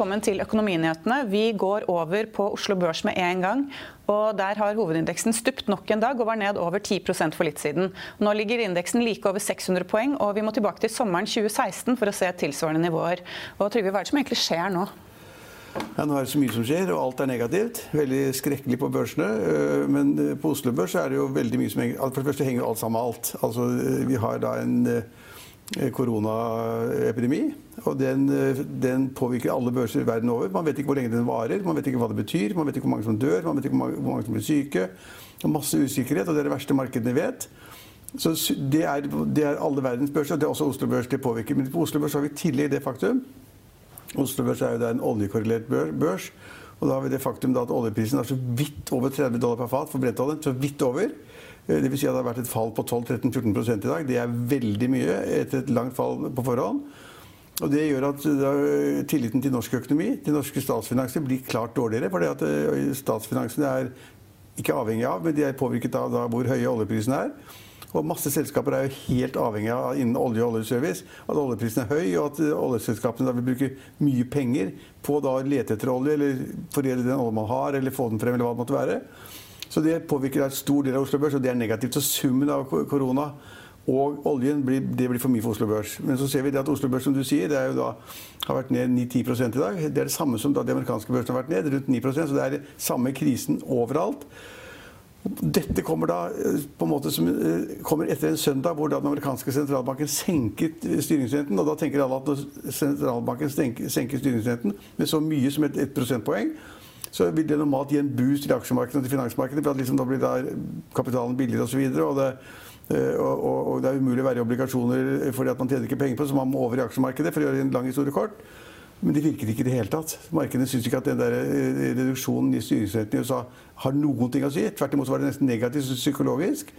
velkommen til Økonominyhetene. Vi går over på Oslo Børs med en gang. og Der har hovedindeksen stupt nok en dag og var ned over 10% for litt siden. Nå ligger indeksen like over 600 poeng, og vi må tilbake til sommeren 2016 for å se tilsvarende nivåer. Og Trygve, Hva er det som egentlig skjer nå? Ja, nå er det så mye som skjer, og alt er negativt. Veldig skrekkelig på børsene. Øh, men øh, på Oslo Børs er det jo veldig mye som henger For det første henger alt sammen med alt. Altså, øh, vi har da en koronaepidemi. Og den, den, påvirker alle børser verden over. Man vet ikke hvor lenge den varer, man vet ikke hva det betyr, man vet ikke hvor mange som dør, man vet ikke hvor mange, hvor mange som blir syke. Masse usikkerhet, og det er det verste markedene vet. Så det er, det er alle verdens børser, og det er også Oslo Børs det påvirker. Men på Oslo Børs har vi i tillegg det faktum Oslo Børs er jo en oljekorrelert børs. Og da har vi det faktum at oljeprisen er så vidt over 30 dollar per fat for brentoljen. Så vidt over. Eh, det vil si at det har vært et fall på 12-13-14 i dag. Det er veldig mye etter et langt fall på forhånd. Og Det gjør at eh, tilliten til norsk økonomi, til norske statsfinanser, blir klart dårligere. For eh, statsfinansene er ikke avhengig av, men de er påvirket av hvor høye oljeprisene er. Og masse selskaper er jo helt avhengig av innen olje og oljeservice at oljeprisen er høy, og at oljeselskapene vil bruke mye penger på å lete etter olje, eller foredle den olje man har, eller få den frem, eller hva det måtte være. Så det påvirker en stor del av Oslo Børs, og det er negativt. Så summen av korona og oljen blir, det blir for mye for Oslo Børs. Men så ser vi at Oslo Børs som du sier, er da, har vært ned 9-10 i dag. Det er det samme som da de amerikanske børsene har vært ned, rundt 9% Så det er samme krisen overalt. Dette kommer da eh, på en måte som eh, kommer etter en søndag hvor den amerikanske sentralbanken senket styringsrenten. og Da tenker alle at når sentralbanken senker styringsrenten med så mye som et, et prosentpoeng, så vil det normalt gi en boost til aksjemarkedet og til finansmarkedet. for liksom Da blir da kapitalen billigere osv. Og, og, og, og det er umulig å være i obligasjoner fordi at man tjener ikke penger på, så man må over i aksjemarkedet for å gjøre en lang historie kort. Men det virket ikke i det hele tatt. Markedene syns ikke at den der eh, reduksjonen i styringsrenten i USA har noen ting å si. Tvert imot var det nesten negativt psykologisk.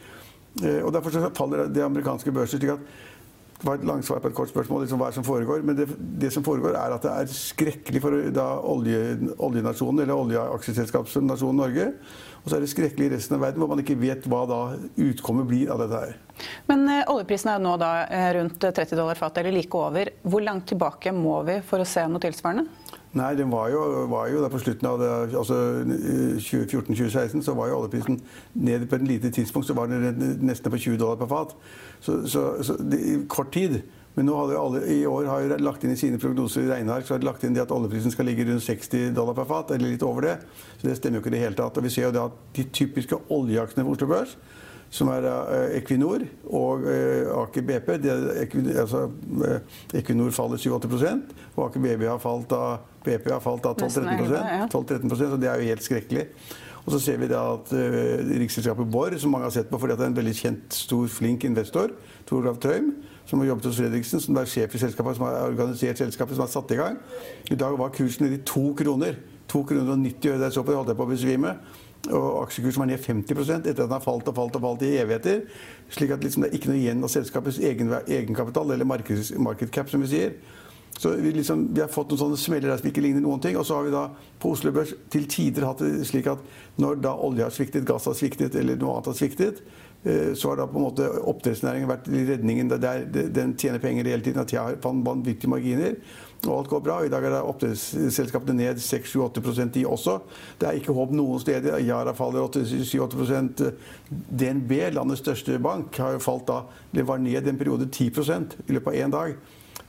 Eh, og Derfor faller det amerikanske børser slik at det var et langt svar på et kort spørsmål. Liksom, hva som foregår? Men det, det, som foregår, er at det er skrekkelig for da, olje, oljenasjonen, eller oljeaksjeselskapsnasjonen Norge. Og så er det skrekkelig i resten av verden, hvor man ikke vet hva da utkommet blir av dette her. Men eh, oljeprisen er nå da eh, rundt 30 dollar fatet, eller like over. Hvor langt tilbake må vi for å se noe tilsvarende? Nei, den var jo, var jo på slutten av altså 2014-2016 så var jo oljeprisen ned på et lite tidspunkt så var den nesten på 20 dollar per fat. Så, så, så det, kort tid. Men nå hadde alle, i år har jo lagt inn i sine prognoser i regneark så har de lagt inn det at oljeprisen skal ligge rundt 60 dollar per fat, eller litt over det. Så det stemmer jo ikke i det hele tatt. Og vi ser jo det at de typiske oljeaksjene på Oslo Børs som er uh, Equinor og uh, Aker BP. Altså, uh, Equinor faller 7-8 og Aker BP har falt av BP har falt 12-13% så det er jo helt skrekkelig. Og så ser vi da at uh, Riksselskapet Borr, som mange har sett på fordi det er en veldig kjent, stor, flink investor, Tor Olav Trøim, som har jobbet hos Fredriksen, som er sjef i selskapet, som har organisert selskapet, som har satt i gang. I dag var kursen nede i to kroner. To kroner og 90 øre. Der så på det, holdt jeg på å besvime og aksjekursen var ned 50 etter at den har falt og falt og falt i evigheter. slik at liksom det er ikke noe igjen av selskapets egen, egenkapital, eller market cap, som vi sier. Så vi, liksom, vi, har fått noen sånne smeller som ikke ligner noen ting. Og så har vi da på Oslo Børs til tider hatt det slik at når da olje har sviktet, gass har sviktet eller noe annet har sviktet, eh, så har da på en måte oppdrettsnæringen vært redningen. Der, den tjener penger hele tiden. At jeg har vanvittige marginer og alt går bra. I dag er det oppdrettsselskapene ned 6-8 de også. Det er ikke håp noen steder. Yara faller 7-8% DNB, landets største bank, har jo falt da, det var ned en periode 10 i løpet av én dag.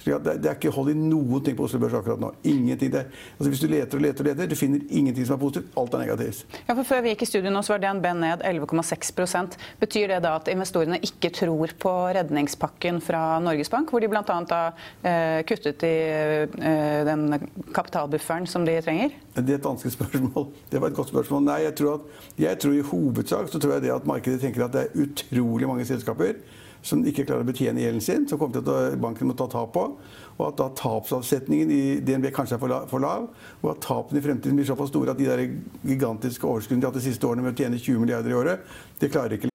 Det, er ikke hold i noen ting på Oslo Børs akkurat nå. Ingenting. Det, altså hvis du leter og leter og leter, du finner ingenting som er positivt. Alt er negativt. Ja, for Før vi gikk i studio nå, så var DNB ned 11,6% Betyr det da at investorene ikke tror på redningspakken fra Norges Bank, hvor de bl.a. har eh, kuttet i eh, den kapitalbufferen som de trenger? Det er et vanskelig spørsmål. Det var et godt spørsmål. Nei, jeg tror, at, jeg tror i hovedsak så tror jeg det at markedet tenker at det er utrolig mange selskaper som ikke klarer å betjene gjelden sin, som kommer til at banken må ta tap på. Og at da tapsavsetningen i DNB kanskje er for lav. Og at tapene i fremtiden blir såpass store at de der gigantiske overskuddene de har hatt de siste årene med å tjene 20 milliarder i året, det klarer ikke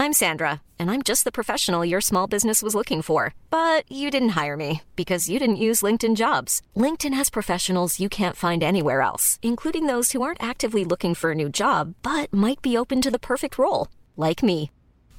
I'm Sandra, and I'm just the professional your small business was looking for. But you didn't hire me because you didn't use LinkedIn jobs. LinkedIn has professionals you can't find anywhere else, including those who aren't actively looking for a new job but might be open to the perfect role, like me.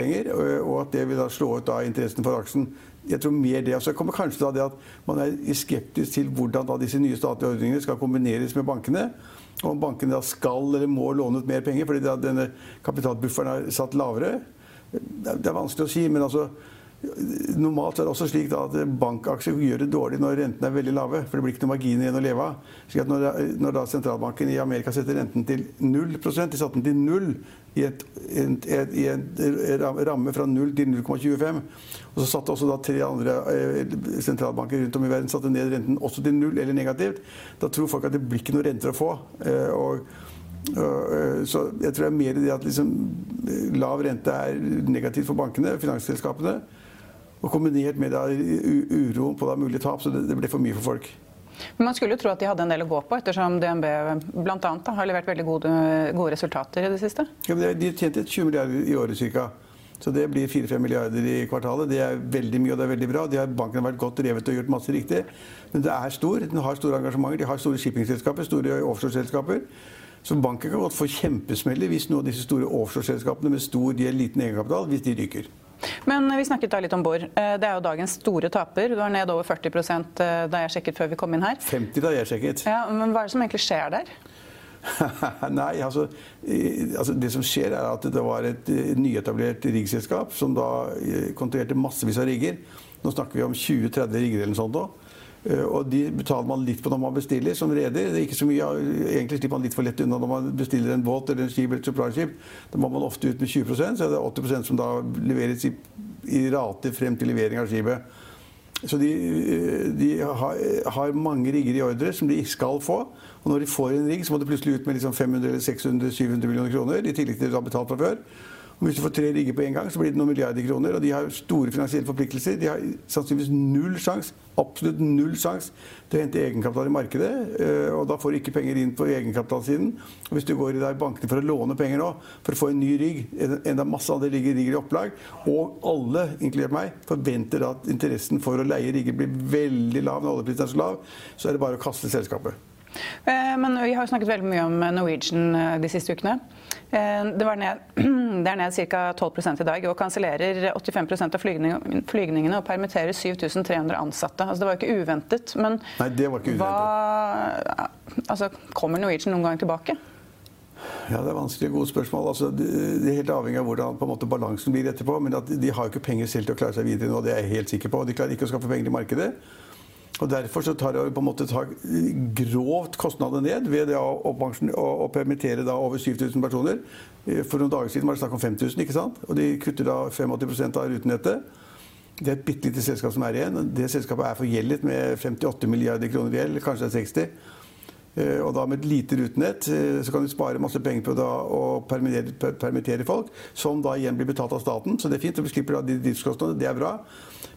penger, og- at det vil da slå ut da interessen for aksjen. Jeg tror mer det. Og så kommer kanskje da det at man er skeptisk til hvordan da disse nye statlige ordningene skal kombineres med bankene. Og om bankene da skal eller må låne ut mer penger, fordi denne kapitalbufferen er satt lavere. Er- det er vanskelig å si, men altså Normalt er det også slik at bankaksjer gjør det dårlig når rentene er veldig lave. For det blir ikke noe marginer igjen å leve av. Slik at når, når da sentralbanken i Amerika setter renten til 0% De satte den til 0 i, et, et, et, i en ramme fra 0 til 0,25. Og så satte også da tre andre eh, sentralbanker rundt om i verden satte ned renten også til null eller negativt. Da tror folk at det blir ikke noen renter å få. Eh, og og, Så jeg tror det er mer det at liksom, lav rente er negativt for bankene, finansselskapene. Og kombinert med da uroen på da mulige tap, så det, det ble for mye for folk. Men man skulle jo tro at de hadde en del å gå på, ettersom DNB blant annet, har levert veldig gode, gode resultater i det siste. Ja, men de tjente 20 milliarder i året ca. Så det blir 4-5 milliarder i kvartalet. Det er veldig mye og det er veldig bra. De har, banken har vært godt drevet og gjort masse riktig. Men det er stor. Den har store engasjementer. De har store shippingselskaper, store offshoreselskaper. Så banken kan godt få kjempesmeller hvis noen av disse store offshoreselskapene med stor gjeld, liten egenkapital, hvis de ryker. Men vi snakket da litt om Borr. Eh, Det er jo dagens store taper. Du var ned over 40 eh, da jeg sjekket før vi kom inn her. 50 da jeg sjekket. Ja, men hva er det som egentlig skjer der? Nei, altså, altså Det som skjer, er at det var et eh, nyetablert riggselskap som da kontrollerte massevis av rigger. Nå snakker vi om 20-30 rigger eller noe sånt. da. Eh, Og de betaler man litt på når man bestiller som reder. Er ikke så mye, Egentlig slipper man litt for lett unna når man bestiller en båt eller en skip eller et supply-skip. Da må man ofte ut med 20 så er det 80% som da leveres i, i rate frem til levering av skipet. Så de, de har, har mange rigger i ordre som de ikke skal få. Og når de får en rigg, så må de plutselig ut med liksom 500 eller 600 700 millioner kroner. I tillegg til det de har betalt fra før. Hvis du får tre rigger på en gang, så blir det noen milliarder kroner. Og de har store finansielle forpliktelser. De har sannsynligvis null sjanse, absolutt null sjanse til å hente egenkapital i markedet. eh, Og da får de ikke penger inn på egenkapitalsiden. Og hvis du går i der bankene for å låne penger nå, for å få en ny rigg, enda masse andre rigger i opplag, og alle, inkludert meg, forventer at interessen for å leie rigger blir veldig lav når oljeprisen er så lav, så er det bare å kaste selskapet. Eh, Men vi har snakket veldig mye om Norwegian eh, de siste ukene. Eh, Det, var ned, det er ned ca. 12 i dag og kansellerer 85% av flygning- flygningene og permitterer 7300 ansatte. Altså, det var jo ikke uventet. Men Nei, det var ikke hva altså, Kommer Norwegian noen gang tilbake? Ja, Det er vanskelig gode spørsmål. Altså, det, er helt avhengig av hvordan måte, balansen blir etterpå. Men de har jo ikke penger selv til å klare seg videre nå, det er jeg helt sikker på. De klarer ikke å skaffe penger til markedet. Og Derfor så tar jeg på en måte grovt kostnadene ned ved å, å, å, permittere over 7000 personer. Eh, For noen dager siden var det snakk om 5000, ikke sant? og de kutter da 85% av rutenettet. Det er et bitte lite selskap som er igjen. Det selskapet er forgjeldet med 58 milliarder kroner i gjeld, kanskje det er 60. Eh, Og da med et lite rutenett eh, så kan du spare masse penger på å permittere, permittere folk, som da igjen blir betalt av staten. Så det er fint. Du slipper da de driftskostnadene. Det er bra.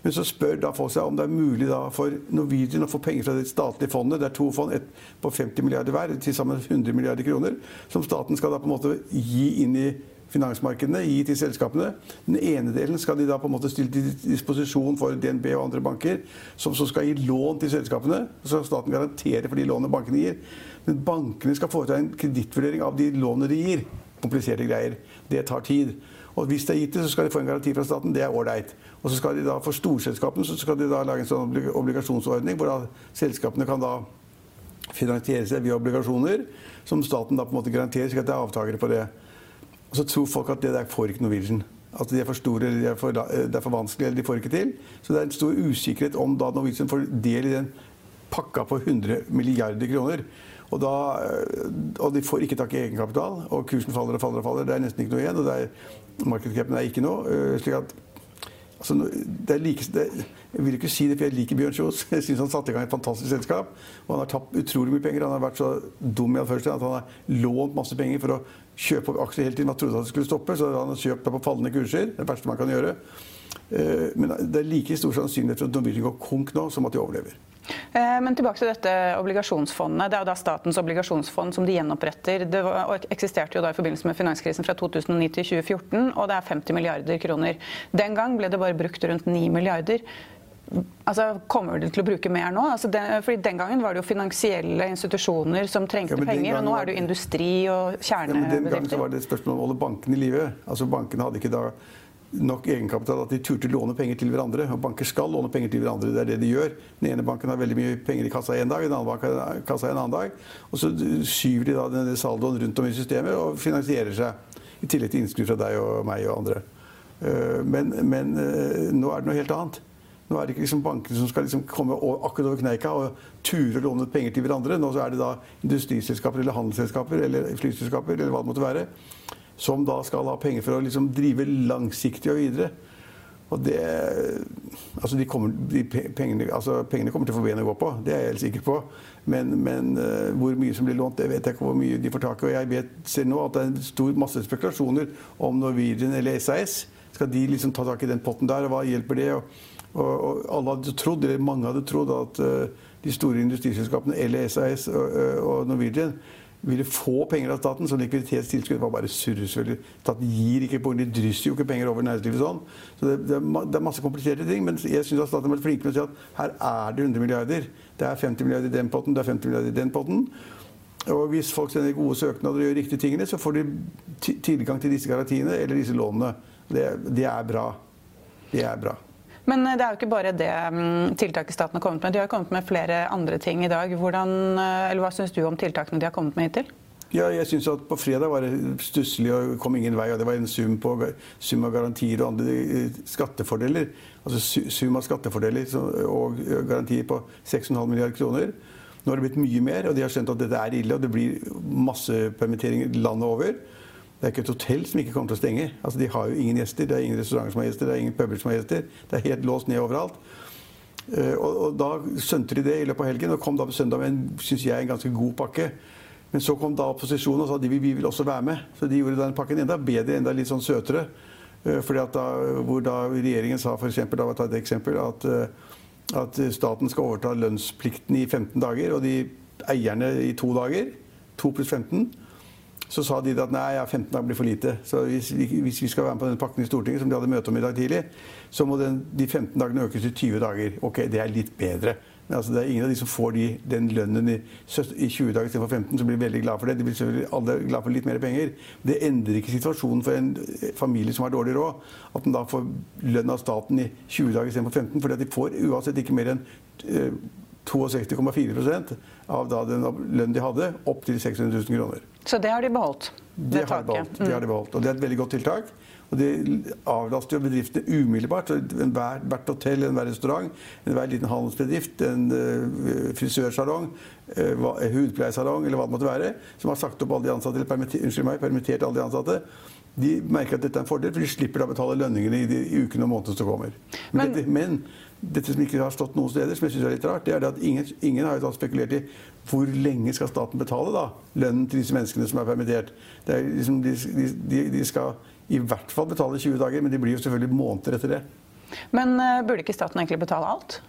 Men så spør da folk seg om det er mulig for Norwegian å få penger fra det statlige fondet. Det er to fond, ett på 50 milliarder hver, til sammen 100 milliarder kroner, som staten skal da på en måte gi inn i finansmarkedene, gi til selskapene. Den ene delen skal de da på en måte stille til disposisjon for DNB og andre banker, som så skal gi lån til selskapene. Så skal staten garantere for de lånene bankene gir. Men bankene skal foreta en kredittvurdering av de lånene de gir. Kompliserte greier. Det tar tid. Og hvis det er gitt det, så skal de få en garanti fra staten. Det er ålreit. Og så skal de da, for storselskapene så skal de da lage en sånn obligasjonsordning hvor da selskapene kan da finansiere seg via obligasjoner, som staten da på en måte garanterer, slik at det er avtakere på det. Og så tror folk at det der får ikke Norwegian. At de er for store, eller de er for, det er for vanskelig, eller de får ikke til. Så det er en stor usikkerhet om da Norwegian får del i den pakka på 100 milliarder kroner. Og, da, og de får ikke tak i egenkapital, og kursen faller og faller og faller. Det er nesten ikke noe igjen. og det er, markedscapen er ikke noe. slik at altså, det like, det, Jeg vil ikke si det, for jeg liker Bjørn Kjos. Jeg syns han satte i gang et fantastisk selskap. Og han har tapt utrolig mye penger. Han har vært så dum i at han har lånt masse penger for å kjøpe opp aksjer hele tiden. Man trodde det skulle stoppe, så han har kjøpt på fallende kurser. Det verste man kan gjøre. Eh, men det er like stor sannsynlighet for at Norwegian går konk nå, som at de overlever. Eh, men tilbake til dette obligasjonsfondet. Det er jo da statens obligasjonsfond som de gjenoppretter. Det eksisterte jo da i forbindelse med finanskrisen fra 2009 til 2014, og det er 50 milliarder kroner. Den gang ble det bare brukt rundt 9 milliarder. Altså, Kommer de til å bruke mer nå? Altså, den, fordi Den gangen var det jo finansielle institusjoner som trengte ja, penger, og nå er det jo industri og kjernebedrifter. Ja, den gangen var det et spørsmål om å holde bankene i live. Altså, bankene hadde ikke da nok egenkapital at de turte låne penger til hverandre. Og banker skal låne penger til hverandre. Det er det de gjør. Den ene banken har veldig mye penger i kassa en dag, den andre banken har kassa en annen dag. Og så skyver de da denne saldoen rundt om i systemet og finansierer seg. I tillegg til innskudd fra deg og meg og andre. Eh, men, men eh, nå er det noe helt annet. Nå er det ikke liksom bankene som skal liksom komme akkurat over kneika og ture å låne penger til hverandre. Nå er det da industriselskaper eller handelsselskaper eller flyselskaper eller hva det måtte være som da skal ha penger for å liksom drive langsiktig og videre. Og det Altså, de kommer, de pengene, altså pengene, kommer til å få ben å gå på, det er jeg helt sikker på. Men, men uh, hvor mye som blir lånt, det vet jeg ikke hvor mye de får tak i. Og jeg vet, ser nå at det er en stor masse spekulasjoner om Norwegian eller SAS. Skal de liksom ta tak i den potten der, og hva hjelper det? Og, og, og alle hadde trodd, eller mange hadde trodd at uh, de store industriselskapene eller SAS og, og Norwegian ville få penger av staten så likviditetstilskudd. var bare surr. Staten gir ikke penger, de drysser jo ikke penger over næringslivet sånn. Så det, det, er, masse kompliserte ting. Men jeg syns staten har vært flinke med å si at her er det 100 milliarder. Det er 50 milliarder i den potten, det er 50 milliarder i den potten. Og hvis folk sender gode søknader og gjør riktige tingene, så får de tilgang til disse garantiene eller disse lånene. Det, det er bra. Det er bra. Men eh, det er jo ikke bare det mm, tiltaket staten har kommet med. De har kommet med flere andre ting i dag. Hvordan, eh, hva syns du om tiltakene de har kommet med hittil? Ja, jeg synes at På fredag var det stusslig og kom ingen vei. og Det var en sum, på, sum av garantier og andre eh, skattefordeler. Altså sum av skattefordeler og garantier på 6,5 milliarder kroner. Nå har det blitt mye mer, og de har skjønt at dette er ille. og Det blir masse permitteringer landet over. Det er ikke et hotell som ikke kommer til å stenge. Altså, de har jo ingen gjester. Det er ingen restauranter som har gjester, det er ingen puber som har gjester. Det er helt låst ned overalt. Uh, og, og, Da skjønte de det i løpet av helgen og kom da på søndag med en, synes jeg, en ganske god pakke. Men så kom da opposisjonen og sa at de, vi vil også være med. Så de gjorde den pakken enda bedre, enda litt sånn søtere. Uh, fordi at da, hvor da regjeringen sa for eksempel, da, ta et eksempel, at, uh, at staten skal overta lønnsplikten i 15 dager, og de eierne i to dager. 2 pluss 15 så sa de at nei, ja, 15 dager blir for lite. Så hvis vi, hvis vi, skal være med på den pakken i Stortinget, som de hadde møte om i dag tidlig, så må den, de 15 dagene økes til 20 dager. Ok, det er litt bedre. Men altså, det er ingen av de som får de, den lønnen i, i 20 dager istedenfor 15, som blir veldig glad for det. De blir selvfølgelig alle glad for litt mer penger. Det endrer ikke situasjonen for en eh, familie som har dårlig råd, at den da får lønn av staten i 20 dager istedenfor 15. fordi at de får uansett ikke mer enn uh, 62,4 av da den lønnen de hadde, opp til 600 000 kroner. Så det har de beholdt? Det, det har, de beholdt, mm. det har de beholdt. Og det er et veldig godt tiltak. Og det avlaster jo bedriftene umiddelbart. Enhver, hvert hotell, enhver restaurant, enhver liten handelsbedrift, en uh, frisørsalong, uh, hudpleiesalong eller hva det måtte være, som har sagt opp alle de ansatte, eller permitter, unnskyld meg, permittert alle de ansatte, de merker at dette er en fordel, for de slipper da betale lønningene i de ukene og månedene som kommer. Men, men, dette, men, dette som ikke har stått noen steder, som jeg synes er litt rart, det er at ingen, ingen har spekulert i hvor lenge skal staten betale da, lønnen til disse menneskene som er permittert. Er liksom, de, de, de, skal i hvert fall betale 20 dager, men de blir jo selvfølgelig måneder etter det. Men uh, burde ikke staten egentlig betale alt?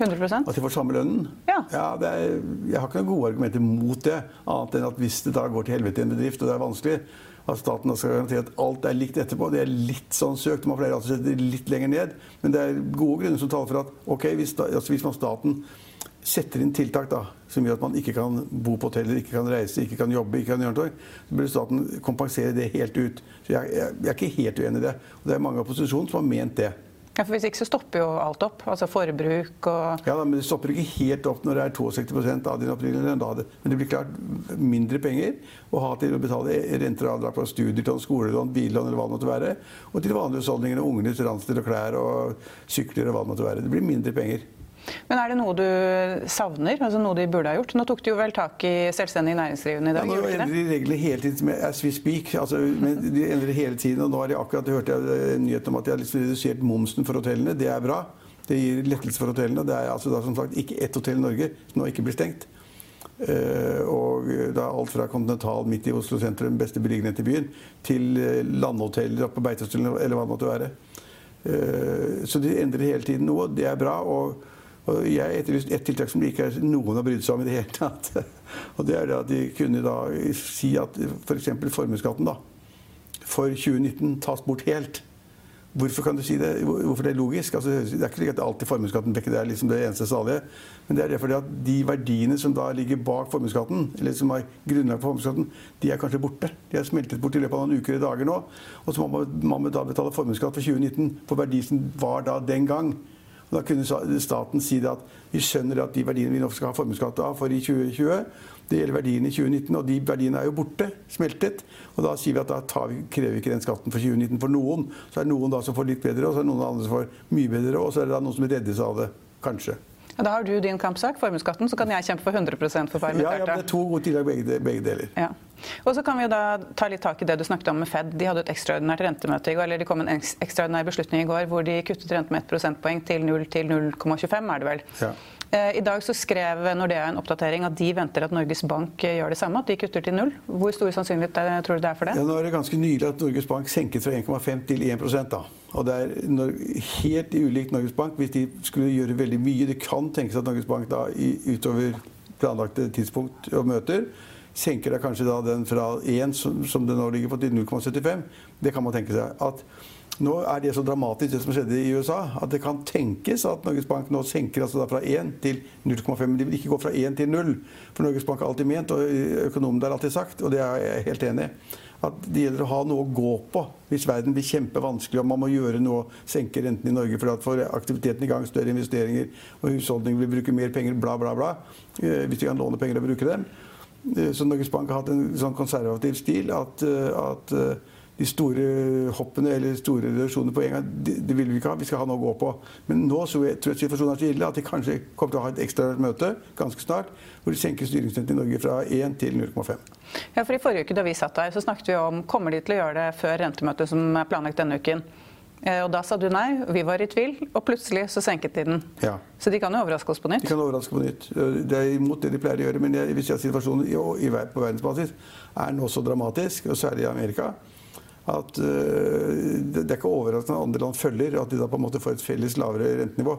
100 At de får samme lønnen? Ja. ja er, jeg har ikke noen gode argumenter mot det, annet enn at hvis det da går til helvete i en bedrift, og det er vanskelig, at staten skal garantere at alt er likt etterpå. Det er litt sånn søkt. Man pleier altså å litt lenger ned. Men det er gode grunner som taler for at ok, hvis, da, altså hvis man staten setter inn tiltak da, som gjør at man ikke kan bo på hoteller, ikke kan reise, ikke kan jobbe, ikke kan gjøre noe, så bør staten kompensere det helt ut. Så jeg, jeg, jeg er ikke helt uenig i det. Og det er mange av opposisjonen som har ment det. Ja, for Hvis ikke så stopper jo alt opp. Altså forbruk og Ja, da, men det stopper ikke helt opp når det er 62% av din opprinnelige lønn. Men det blir klart mindre penger å ha til å betale renter og avdrag på studierlån, skolelån, billån eller hva det måtte være. Og til vanlige husholdninger, ungenes ransler og klær og sykler og hva det måtte være. Det blir mindre penger. Men er det noe du savner? altså Noe de burde ha gjort? Nå tok de jo vel tak i selvstendig næringsdrivende i dag? Ja, nå endrer de reglene hele tiden as we speak. Altså, de endrer hele tiden, og nå har de akkurat hørte jeg en nyhet om at de har liksom redusert momsen for hotellene. Det er bra. Det gir lettelse for hotellene. Det er altså da, som sagt ikke ett hotell i Norge som nå ikke blir stengt. Uh, og da alt fra Continental midt i Oslo sentrum, beste beliggenhet i byen, til landhoteller oppe på Beitostølen eller hva det måtte være. Uh, så de endrer hele tiden noe. Det er bra. og og jeg etterlyste et tiltak som ikke er noen har brydd seg om i det hele tatt. Og det er det at de kunne da si at f.eks. For formuesskatten da, for 2019 tas bort helt. Hvorfor kan du si det? Hvorfor det er logisk? Altså, det er ikke slik at alltid formuesskatten er liksom det eneste salige. Men det er fordi at de verdiene som da ligger bak formuesskatten, eller som er grunnlag for formuesskatten, de er kanskje borte. De er smeltet bort i løpet av noen uker og dager nå. Og så må man da betale formuesskatt for 2019 på verdi som var da den gang. Da kunne staten si at vi skjønner at de verdiene vi nå skal ha formuesskatt av for i 2020, det gjelder verdiene i 2019, og de verdiene er jo borte, smeltet. Og da sier vi at da vi, krever vi ikke den skatten for 2019 for noen. Så er det noen da som får litt bedre, og så er det noen andre som får mye bedre, og så er det da noen som reddes av det. Kanskje. Da har du din kampsak, formuesskatten, så kan jeg kjempe for 100% for permitterte. Ja, ja, det er to gode tiltak begge, begge deler. Ja. Og så kan vi jo da ta litt tak i det du snakket om med Fed. De hadde et ekstraordinært rentemøte i går, eller det kom en ekstraordinær beslutning i går hvor de kuttet renten med 1 prosentpoeng til 0 til 0,25, er det vel. Ja. Eh, I dag så skrev Nordea en oppdatering at de venter at Norges Bank eh, gjør det samme, at de kutter til null. Hvor stor sannsynlighet tror du det er for det? Ja, nå er det ganske nylig at Norges Bank senket fra 1,5 til 1 da. Og det er helt ulikt Norges Bank hvis de skulle gjøre veldig mye. Det kan tenkes at Norges Bank da utover planlagte tidspunkt og møter senker da kanskje den fra 1, som, som det nå ligger på, til 0,75. Det kan man tenke seg. At nå er det så dramatisk, det som skjedde i USA, at det kan tenkes at Norges Bank nå senker altså fra 1 til 0,5. Men de vil ikke gå fra 1 til 0. For Norges Bank har alltid ment, og økonomene har alltid sagt, og det er jeg helt enig i, at det gjelder å ha noe å gå på hvis verden blir kjempevanskelig og man må gjøre noe, senke renten i Norge for at får aktiviteten i gang, større investeringer, og husholdninger vil bruke mer penger, bla, bla, bla. Eh, hvis de kan låne penger og bruke dem. Eh, så Norges Bank har hatt en sånn konservativ stil at, eh, at eh, de store hoppene eller store reduksjonene på en gang, det, det, vil vi ikke ha. Vi skal ha noe å gå på. Men nå tror jeg situasjonen er så ille at de kanskje kommer til å ha et ekstra møte ganske snart, hvor de senker styringsrenten i Norge fra 1 til 0,5. Ja, for I forrige uke da vi satt her, så snakket vi om kommer de til å gjøre det før rentemøtet som er planlagt denne uken. Eh, og Da sa du nei, vi var i tvil, og plutselig så senket de den. Ja. Så de kan jo overraske oss på nytt? De kan overraske på nytt. Eh, det er imot det de pleier å gjøre. Men jeg, hvis jeg situasjonen i, i, på verdensbasis er nå så dramatisk, og særlig i Amerika, at uh, det, det er ikke overraskende at andre land følger, at de da på en måte får et felles lavere rentenivå.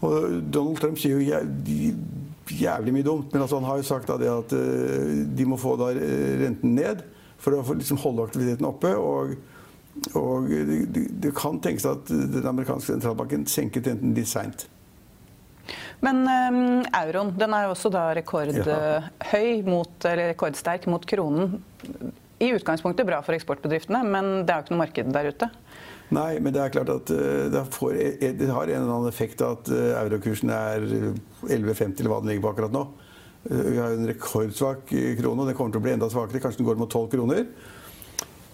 Og Donald Trump sier jo jævlig, jævlig mye dumt, men altså han har jo sagt det at uh, de må få da renten ned for å liksom holde aktiviteten oppe. og og det, det kan tenkes at den amerikanske sentralbanken senket renten litt seint. Men um, euroen den er jo også da rekordhøy mot, eller rekordsterk mot kronen. I utgangspunktet bra for eksportbedriftene, men det er jo ikke noe marked der ute. Nei, men det er klart at eh, det, får, eh, det har en eller annen effekt at eurokursen er 11,50 eller hva den ligger på akkurat nå. Vi har en rekordsvak krone, og den kommer til å bli enda svakere. Kanskje den går mot 12 kroner.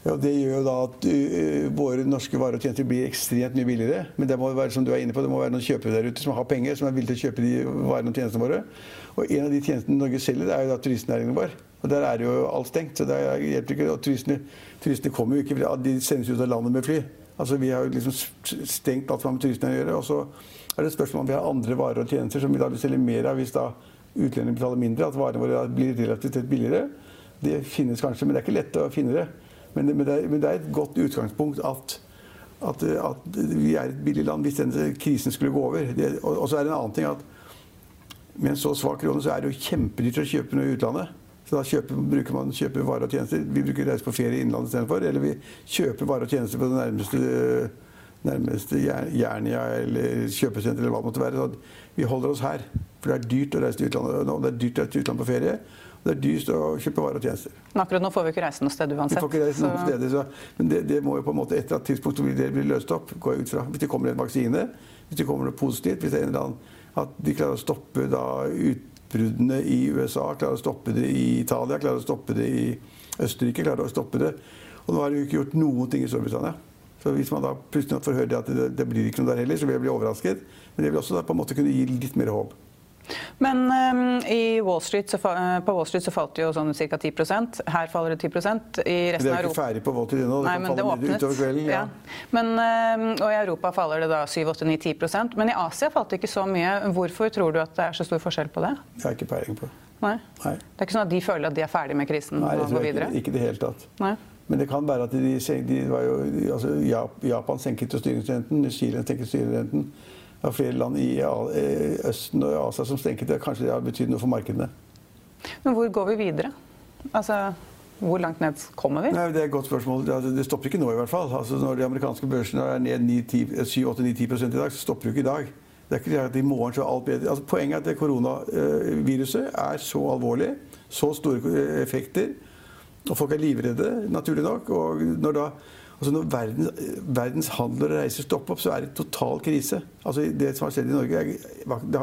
Ja, Det gjør jo da at uh, våre norske varer og tjenester blir ekstremt mye billigere. Men det må være som du er inne på, det må være noen kjøpere der ute som har penger, som er villige til å kjøpe de varene og tjenestene våre. Og en av de tjenestene Norge selger, er jo da turistnæringen vår. Og der er jo alt stengt. så det hjelper ikke. Og turistene, turistene kommer jo ikke, de sendes ut av landet med fly. Altså Vi har jo liksom stengt alt som har med turistene å gjøre. Og så er det et spørsmål om vi har andre varer og tjenester som vi da selge mer av hvis da utlendingene betaler mindre, at varene våre blir relativt billigere. Det finnes kanskje, men det er ikke lett å finne det. Men, men, det men, det, er, et godt utgangspunkt at, at, at, vi er et billig land hvis denne krisen skulle gå over. Det, og, og, så er det en annen ting at med en så svak krone så er det jo kjempedyrt å kjøpe noe i utlandet. Så da kjøper, bruker man kjøper varer og tjenester. Vi bruker reise på ferie i innlandet istedenfor. Eller vi kjøper varer og tjenester på det nærmeste, nærmeste Jernia eller kjøpesenter eller hva det måtte være. Så vi holder oss her. For det er dyrt å reise til utlandet. Og det er dyrt å reise til utlandet på ferie. Det er dyrt å kjøpe varer og tjenester. Men akkurat nå får vi ikke reise noe sted uansett. Vi får ikke reise noen så... steder, så, men det, det, må jo på en måte etter et tidspunkt blir, det blir løst opp. gå ut fra. Hvis det kommer en vaksine, hvis det kommer noe positivt, hvis det er en eller annen, at de klarer å stoppe da, utbruddene i USA, klarer å stoppe det i Italia, klarer å stoppe det i Østerrike, klarer å stoppe det. Og nå har de jo ikke gjort noen ting i Storbritannia. Så Hvis man da plutselig får høre at det, det blir ikke noe der heller, så vil jeg bli overrasket. Men det vil også da på en måte kunne gi litt mer håp. Men um, Wall Street, så, uh, på Wall Street så falt det jo sånn ca. 10% Her faller det 10% I resten av Europa Det er jo ikke ferdig på Wall Street ennå. Det Nei, kan falle mye utover kvelden. Ja. Ja. Men, um, og I Europa faller det da 7-8-9-10% Men i Asia falt det ikke så mye. Hvorfor tror du at det er så stor forskjell på det? Jeg har ikke peiling på. Nei. Nei. Det er ikke sånn at de føler at de er ferdig med krisen Nei, og går videre? Ikke, ikke det hele tatt. Nei. Men det kan være at de, de var jo, altså Japan senket styringsrenten, Zealand senket styringsrenten. Det er flere land i Østen og Asia som senket det. Kanskje det har betydd noe for markedene. Men hvor går vi videre? Altså, hvor langt ned kommer vi? Nei, det er et godt spørsmål. Det stopper ikke nå, i hvert fall. Altså, når de amerikanske børsene er ned 7-8-9-10% i dag, så stopper det ikke i dag. Det er ikke at i morgen så er alt bedre. Altså, poenget er at koronaviruset er så alvorlig, så store effekter og folk er livredde, naturlig nok. Og når, da, altså når verdens, verdens handel og reiser stopper opp, så er det total krise. Altså det som har skjedd i Norge, det, har, det,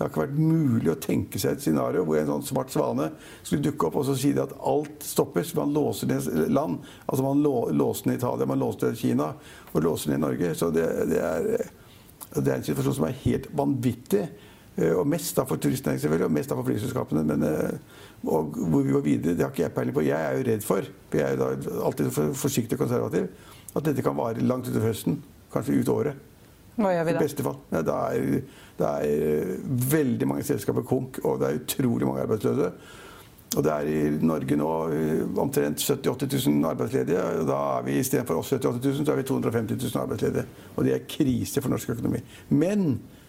har, ikke vært mulig å tenke seg et scenario hvor en sånn svart svane skulle dukke opp og så si at alt stoppes. Man låser ned land. Altså Man lå, låste ned Italia, man låste ned Kina og låser ned Norge. Så det, det, er, det er en situasjon som er helt vanvittig. Eh, og mest da for turistnæringen selvfølgelig, og mest da for flyselskapene. Men eh, og hvor vi går videre, det har ikke jeg peiling på. Jeg er jo redd for, for jeg er da alltid forsiktig og konservativ, at dette kan vare langt utover høsten. Kanskje ut året. Hva gjør vi da? I beste fall. Ja, det, er, det er veldig mange selskaper konk, og det er utrolig mange arbeidsløse. Og det er i Norge nå eh, omtrent 70 000-80 000 arbeidsledige. og Da er vi istedenfor oss 70 000, så er vi 250 000 arbeidsledige. Og det er krise for norsk økonomi. Men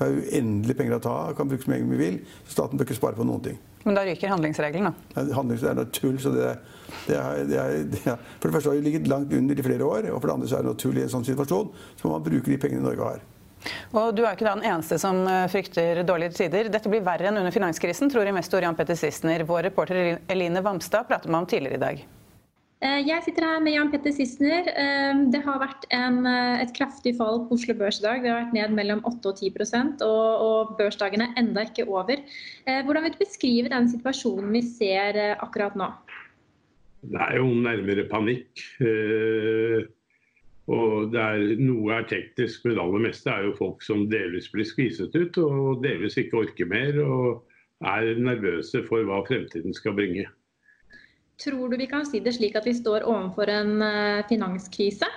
Vi har uendelig penger å ta av, kan bruke så mye vi vil. Så staten bør ikke spare på noen ting. Men da ryker handlingsregelen, da? Ja, handlingsregelen er noe tull. så det, det, er, det, er, det er, For det første har vi ligget langt under i flere år, og for det andre så er det noe tull i en sånn situasjon. Så må man bruke de pengene Norge har. Og Du er ikke den eneste som eh, frykter dårlige tider. Dette blir verre enn under finanskrisen, tror investor Jan Petter Sissener. Vår reporter Eline Vamstad pratet med ham tidligere i dag. Eh, jeg sitter her med Jan Petter Sissener. Eh, det har vært en, et kraftig fall på Oslo Børs i dag. Det har vært ned mellom 8 og 10 og, og børsdagen er enda ikke over. Hvordan vil du beskrive den situasjonen vi ser akkurat nå? Det er jo nærmere panikk. Og er, Noe er teknisk, men det aller meste er jo folk som delvis blir skviset ut og delvis ikke orker mer og er nervøse for hva fremtiden skal bringe. Tror du vi kan si det slik at vi står overfor en uh, finanskrise?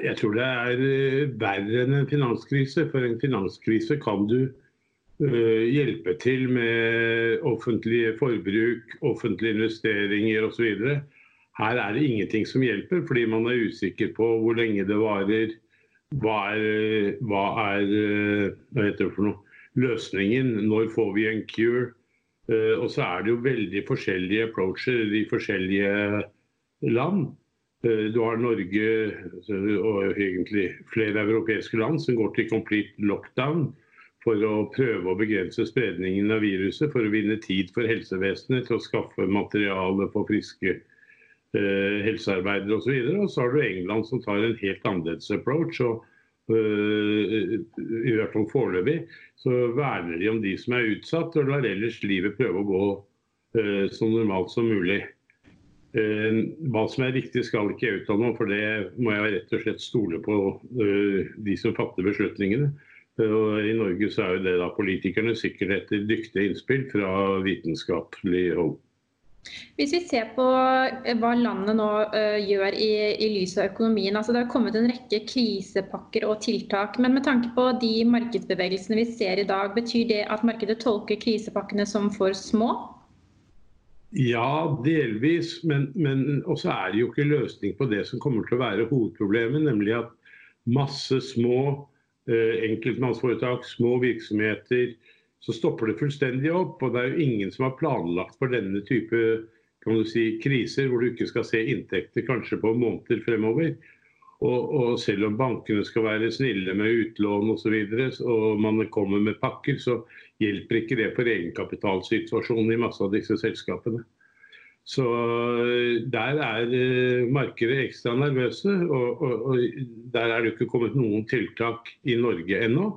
Jeg tror det er uh, verre enn en finanskrise. For en finanskrise kan du uh, hjelpe til med offentlige forbruk, offentlige investeringer osv. Her er det ingenting som hjelper, fordi man er usikker på hvor lenge det varer. Hva er, hva er hva løsningen? Når får vi en cure? Uh, og så er det jo veldig forskjellige approacher i forskjellige land. Eh, du har Norge og egentlig flere europeiske land som går til complete lockdown for å prøve å begrense spredningen av viruset, for å vinne tid for helsevesenet til å skaffe materiale for friske eh, helsearbeidere osv. Og, og så har du England som tar en helt annerledes approach. og I hvert fall foreløpig så verner de om de som er utsatt, og lar ellers livet prøve å gå uh, så normalt som mulig. Hva som er riktig skal ikke jeg uttale meg for det må jeg rett og slett stole på de som fatter beslutningene. Og I Norge så er jo det da politikerne sikkert etter dyktige innspill fra vitenskapelig hold. Hvis vi ser på eh, hva landet nå uh, gjør i, i lys av økonomien. altså Det har kommet en rekke krisepakker og tiltak. Men med tanke på de markedsbevegelsene vi ser i dag, betyr det at markedet tolker krisepakkene som for små? Ja, delvis. Men, men også er det jo ikke løsning på det som kommer til å være hovedproblemet, nemlig at masse små Eh, enkeltmannsforetak, små virksomheter, så stopper det fullstendig opp. Og det er jo ingen som har planlagt for denne type kan du si, kriser, hvor du ikke skal se inntekter kanskje på måneder fremover. Og, og selv om bankene skal være snille med utlån osv., og, så og man kommer med pakker, så hjelper ikke det for egenkapitalsituasjonen i masse av disse selskapene. Så eh, der er eh, markedet ekstra nervøse, og, og, og, der er det ikke kommet noen tiltak i Norge ennå.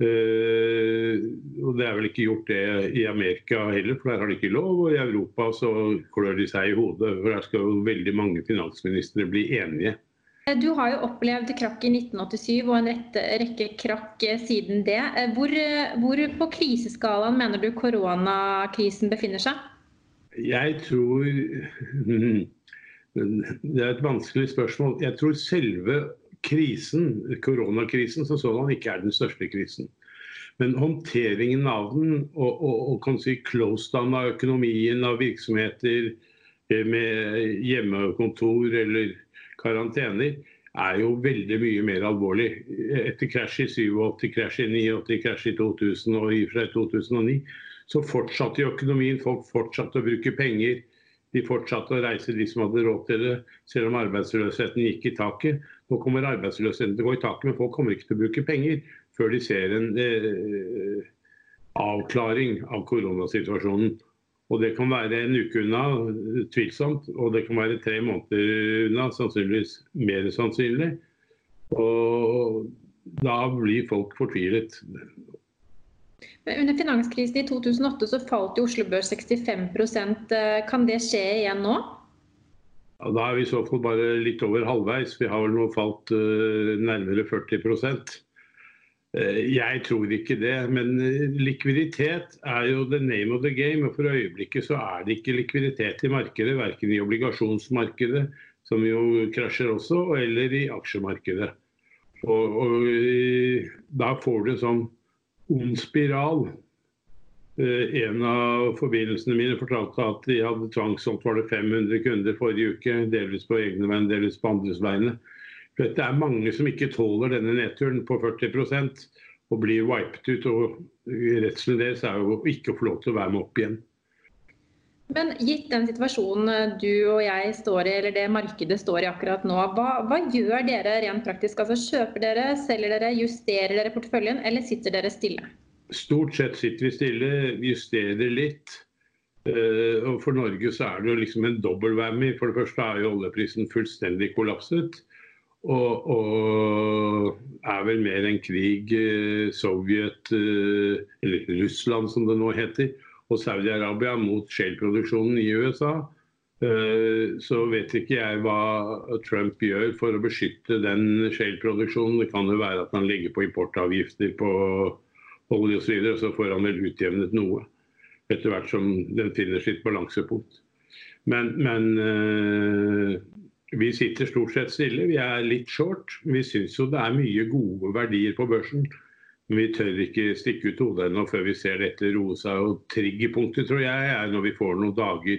Uh, og Det er vel ikke gjort det i Amerika heller, for der har de ikke lov. Og i Europa så klør de seg i hodet, for der skal jo veldig mange finansministre bli enige. Du har jo opplevd krakk i 1987 og en rette, rekke krakk siden det. Hvor, hvor på kriseskalaen mener du koronakrisen befinner seg? Jeg tror Det er et vanskelig spørsmål. Jeg tror selve krisen, koronakrisen som sådan, ikke er den største krisen. Men håndteringen av den og, og, og kan si close down av økonomien, av virksomheter eh, med hjemmekontor eller karantener, er jo veldig mye mer alvorlig. Etter krasj i 87, krasj i 89, krasj i 2000 og i og 2009 så fortsatte økonomien. Folk fortsatte å bruke penger. De fortsatte å reise, de som hadde råd til det, selv om arbeidsløsheten gikk i taket. Nå kommer arbeidsløsheten til å gå i taket, men folk kommer ikke til å bruke penger før de ser en eh, avklaring av koronasituasjonen. Og Det kan være en uke unna, tvilsomt, og det kan være tre måneder unna, sannsynligvis mer sannsynlig. Og Da blir folk fortvilet. Under finanskrisen i 2008 så falt jo Oslo Børs 65 eh, Kan det skje igjen nå? Ja, da er vi i så fall bare litt over halvveis. Vi har vel nå falt uh, nærmere 40 uh, Jeg tror ikke det. Men likviditet er jo the name of the game. og For øyeblikket så er det ikke likviditet i markedet. Verken i obligasjonsmarkedet, som jo krasjer også, eller i aksjemarkedet. Og, og Da får du en sånn ond spiral. Eh, en av forbindelsene mine fortalte at de hadde tvangssolgt var det 500 kunder forrige uke. Delvis på egne vegne, delvis på andres vegne. Det er mange som ikke tåler denne nedturen på 40% og blir wiped ut. og Redselen deres er jo ikke å få lov til å være med opp igjen. Men gitt den situasjonen du og jeg står i, eller det markedet står i akkurat nå, hva, hva, gjør dere rent praktisk? Altså Kjøper dere, selger dere, justerer dere porteføljen, eller sitter dere stille? Stort sett sitter vi stille, justerer litt. Uh, og For Norge så er det jo liksom en dobbel. For det første er jo oljeprisen fullstendig kollapset. Og, og er vel mer enn krig uh, Sovjet, uh, eller Russland som det nå heter og Saudi-Arabia mot shale-produksjonen i USA. Eh, så vet ikke jeg hva Trump gjør for å beskytte den shale-produksjonen. Det kan jo være at han legger på importavgifter på olje osv., så, så får han vel utjevnet noe etter hvert som den finner sitt balansepunkt. Men, men øh, vi sitter stort sett stille. Vi er litt short. Vi syns jo det er mye gode verdier på børsen. Men vi tør ikke stikke ut hodet ennå før vi ser dette roe seg. Og triggerpunktet tror jeg er når vi får noen dager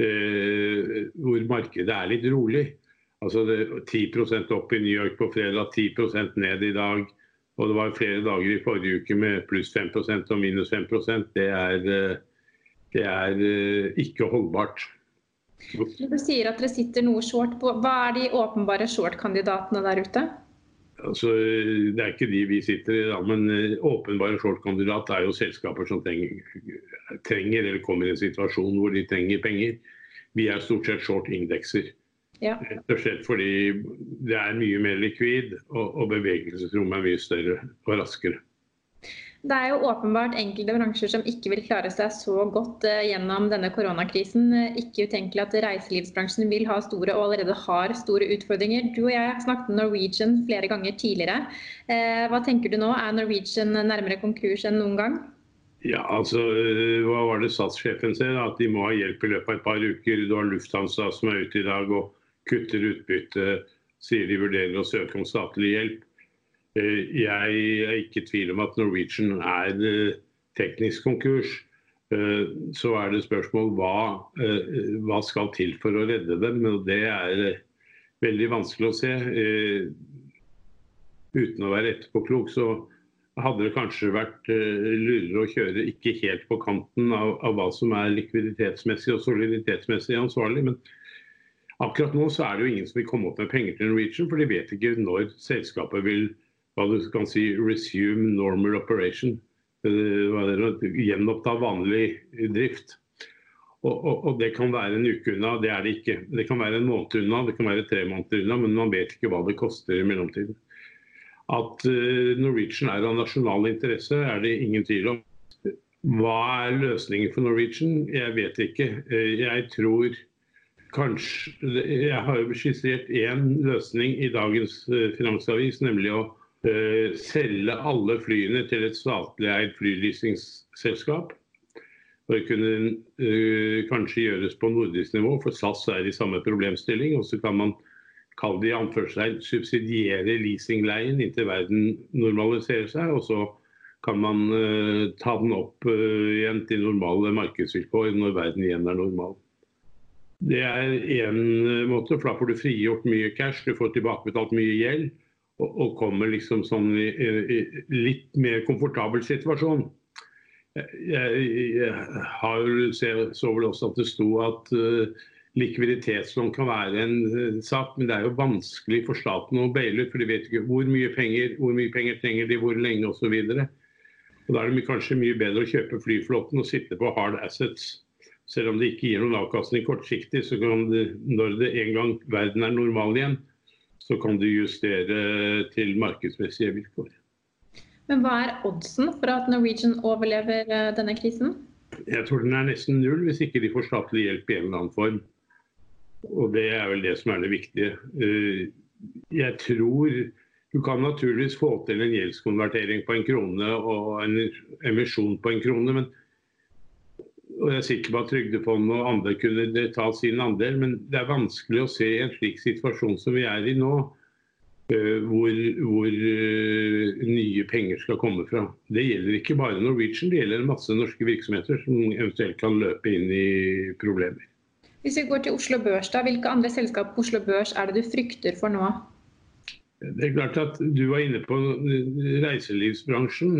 eh, hvor markedet er litt rolig. Altså det, 10% opp i New York på fredag, 10 ned i dag. Og det var flere dager i forrige uke med pluss 5% og minus 5% Det er, eh, det er eh, ikke holdbart. Du sier at dere sitter noe short på. Hva er de åpenbare short-kandidatene der ute? Altså, det er ikke de vi sitter i, da, men eh, åpenbare short-kandidat er jo selskaper som trenger, trenger, eller kommer i en situasjon hvor de trenger penger. Vi er stort sett short indekser. Ja. Rett og slett fordi det er mye mer likvid, og, og bevegelsesrommet er mye større og raskere. Det er jo åpenbart enkelte bransjer som ikke vil klare seg så godt uh, gjennom denne koronakrisen. Ikke utenkelig at reiselivsbransjen vil ha store og allerede har store utfordringer. Du og jeg har snakket med Norwegian flere ganger tidligere. Hva tenker du nå? Er Norwegian nærmere konkurs enn noen gang? Ja, altså, eh, Hva var det statssjefen sier? At de må ha hjelp i løpet av et par uker. Du har Lufthansa som er ute i dag og kutter utbytte. Sier de vurderer å søke om statlig hjelp. Eh, jeg er ikke i tvil om at Norwegian er eh, teknisk konkurs. Eh, så er det spørsmål hva, hva skal til for å redde dem. Og det er veldig vanskelig å se. Uten å være etterpåklok så hadde det kanskje vært lurere å kjøre ikke helt på kanten av, av, hva som er likviditetsmessig og soliditetsmessig ansvarlig. Men akkurat nå så er det jo ingen som vil komme opp med penger til Norwegian, for de vet ikke når selskapet vil hva du kan si, resume normal operation. Gjenoppta vanlig drift. Og, og, og, Det kan være en uke unna, det er det ikke. Det kan være en måned unna, det kan være tre måneder unna, men man vet ikke hva det koster i mellomtiden. At uh, Norwegian er av nasjonal interesse, er det ingen tvil om. Hva er løsningen for Norwegian? Jeg vet ikke. Uh, jeg tror kanskje Jeg har jo skissert én løsning i dagens uh, Finansavis, nemlig å Eh, selge alle flyene til et statlig eid flyleasingsselskap. Det kunne uh, kanskje gjøres på nordisk nivå, for SAS er i samme problemstilling. Og så kan man kalle det i anførselstegn subsidiere leasingleien inntil verden normaliserer seg. Og så kan man uh, ta den opp igjen til normale markedsvilkår når verden igjen er normal. Det er én måte, for da får du frigjort mye cash, du får tilbakebetalt mye gjeld og, kommer liksom sånn i, i, litt mer komfortabel situasjon. Jeg, jeg har, så vel også at det sto at uh, likviditetslån kan være en uh, sak, men det er jo vanskelig for staten å baile ut. For de vet ikke hvor mye penger, hvor mye penger trenger de, hvor lenge osv. Da er det kanskje mye bedre å kjøpe flyflåten og sitte på hard assets. Selv om det ikke gir noen avkastning kortsiktig, så kan det, når det en gang verden er normal igjen, så kan du justere til markedsmessige vilkår. Men hva er oddsen for at Norwegian overlever eh, denne krisen? Jeg tror den er nesten null hvis ikke de får statlig hjelp i en eller annen form. Og det er vel det som er det viktige. Eh, jeg tror du kan naturligvis få til en gjeldskonvertering på en krone og en emisjon på en krone, men og jeg er sikker på at Trygdefondet og andre kunne ta sin andel, men det er vanskelig å se en slik situasjon som vi er i nå, eh, hvor, hvor uh, nye penger skal komme fra. Det gjelder ikke bare Norwegian, det gjelder masse norske virksomheter som eventuelt kan løpe inn i problemer. Hvis vi går til Oslo Børs, da, hvilke andre selskap på Oslo Børs er det du frykter for nå? Det er klart at Du var inne på reiselivsbransjen.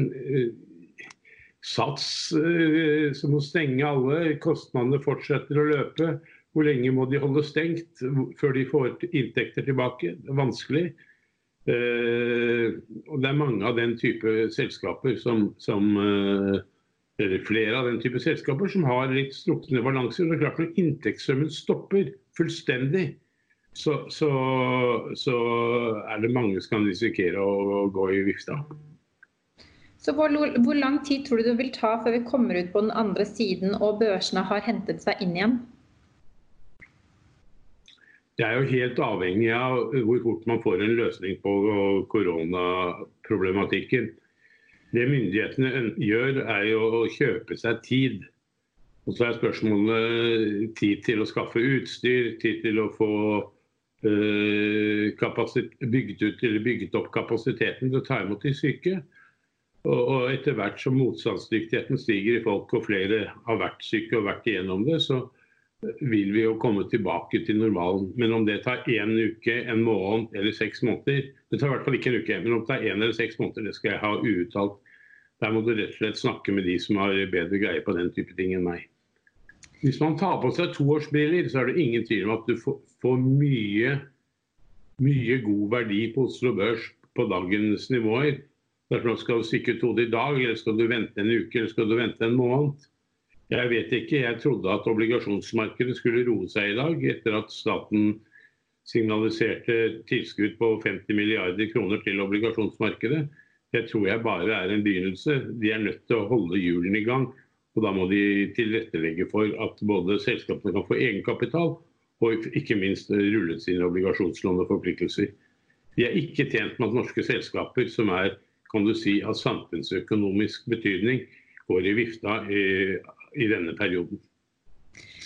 Sats eh, som må stenge alle, kostnadene fortsetter å løpe. Hvor lenge må de holde stengt før de får inntekter tilbake? Det er vanskelig. Eh, og det er mange av den type selskaper som, som eh, eller flere av den type selskaper som har litt strukne balanser. Det er klart Når inntektssummen stopper fullstendig, så, så, så, er det mange som kan risikere å, å gå i vifta. Så hvor, hvor, lang tid tror du det vil ta før vi kommer ut på den andre siden og børsene har hentet seg inn igjen? Det er jo helt avhengig av hvor fort man får en løsning på koronaproblematikken. Det myndighetene gjør, er jo å kjøpe seg tid. Og så er spørsmålet tid til å skaffe utstyr, tid til å få øh, bygget, ut, bygget opp kapasiteten til å ta imot de syke. Og etter hvert som motstandsdyktigheten stiger i folk, og flere har vært syke og vært igjennom det, så vil vi jo komme tilbake til normalen. Men om det tar én uke, en måned eller seks måneder Det tar i hvert fall ikke en uke, men om det tar én eller seks måneder, det skal jeg ha uuttalt. Der må du rett og slett snakke med de som har bedre greie på den type ting enn meg. Hvis man tar på seg toårsbriller, så er det ingen tvil om at du får, mye, mye god verdi på Oslo Børs på dagens nivåer. Derfor skal du stikke ut hodet i dag, eller skal du vente en uke, eller skal du vente en måned? Jeg vet ikke. Jeg trodde at obligasjonsmarkedet skulle roe seg i dag, etter at staten signaliserte tilskudd på 50 milliarder kroner til obligasjonsmarkedet. Det tror jeg bare er en begynnelse. De er nødt til å holde hjulene i gang. Og Da må de tilrettelegge for at både selskapene kan få egenkapital, og ikke minst rullet sine obligasjonslån og forpliktelser. De er ikke tjent med at norske selskaper som er kan du si, at samfunnsøkonomisk betydning, går i vifta i, i denne perioden.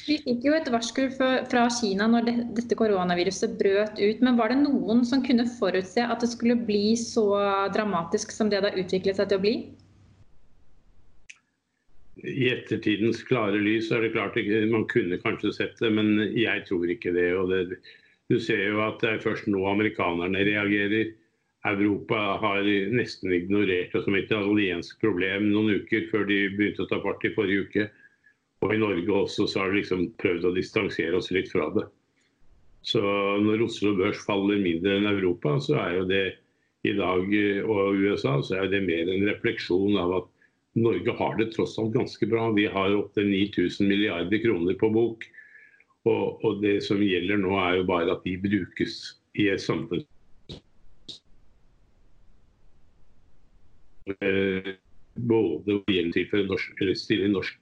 Vi fikk jo et varsku fra Kina når dette koronaviruset brøt ut. Men var det noen som kunne forutse at det skulle bli så dramatisk som det det har utviklet seg til å bli? I ettertidens klare lys er det klart man kunne kanskje sett det, men jeg tror ikke det. Det, du ser jo at det er først nå amerikanerne reagerer. Europa har nesten ignorert det som et italiensk problem noen uker før de begynte å ta fart i forrige uke. Og i Norge også så har de liksom prøvd å distansere oss litt fra det. Så når Oslo Børs faller mindre enn Europa, så er jo det i dag, og USA, så er det mer en refleksjon av at Norge har det tross alt ganske bra. Vi har opptil 9000 milliarder kroner på bok. Og, og, det som gjelder nå, er jo bare at de brukes i et samfunn eh, både gjelder til norsk, stille norsk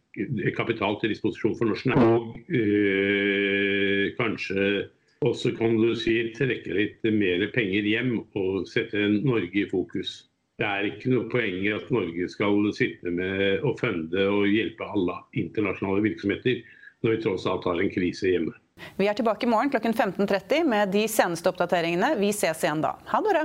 kapital til disposisjon for norsk næring, og øh, kanskje også kan du si trekke litt mer penger hjem og sette Norge i fokus. Det er ikke noe poeng i at Norge skal sitte med og funde og hjelpe alle internasjonale virksomheter, når vi tross alt har en krise hjemme. Vi er tilbake i morgen klokken 15.30 med de seneste oppdateringene. Vi ses igjen da. Ha det bra.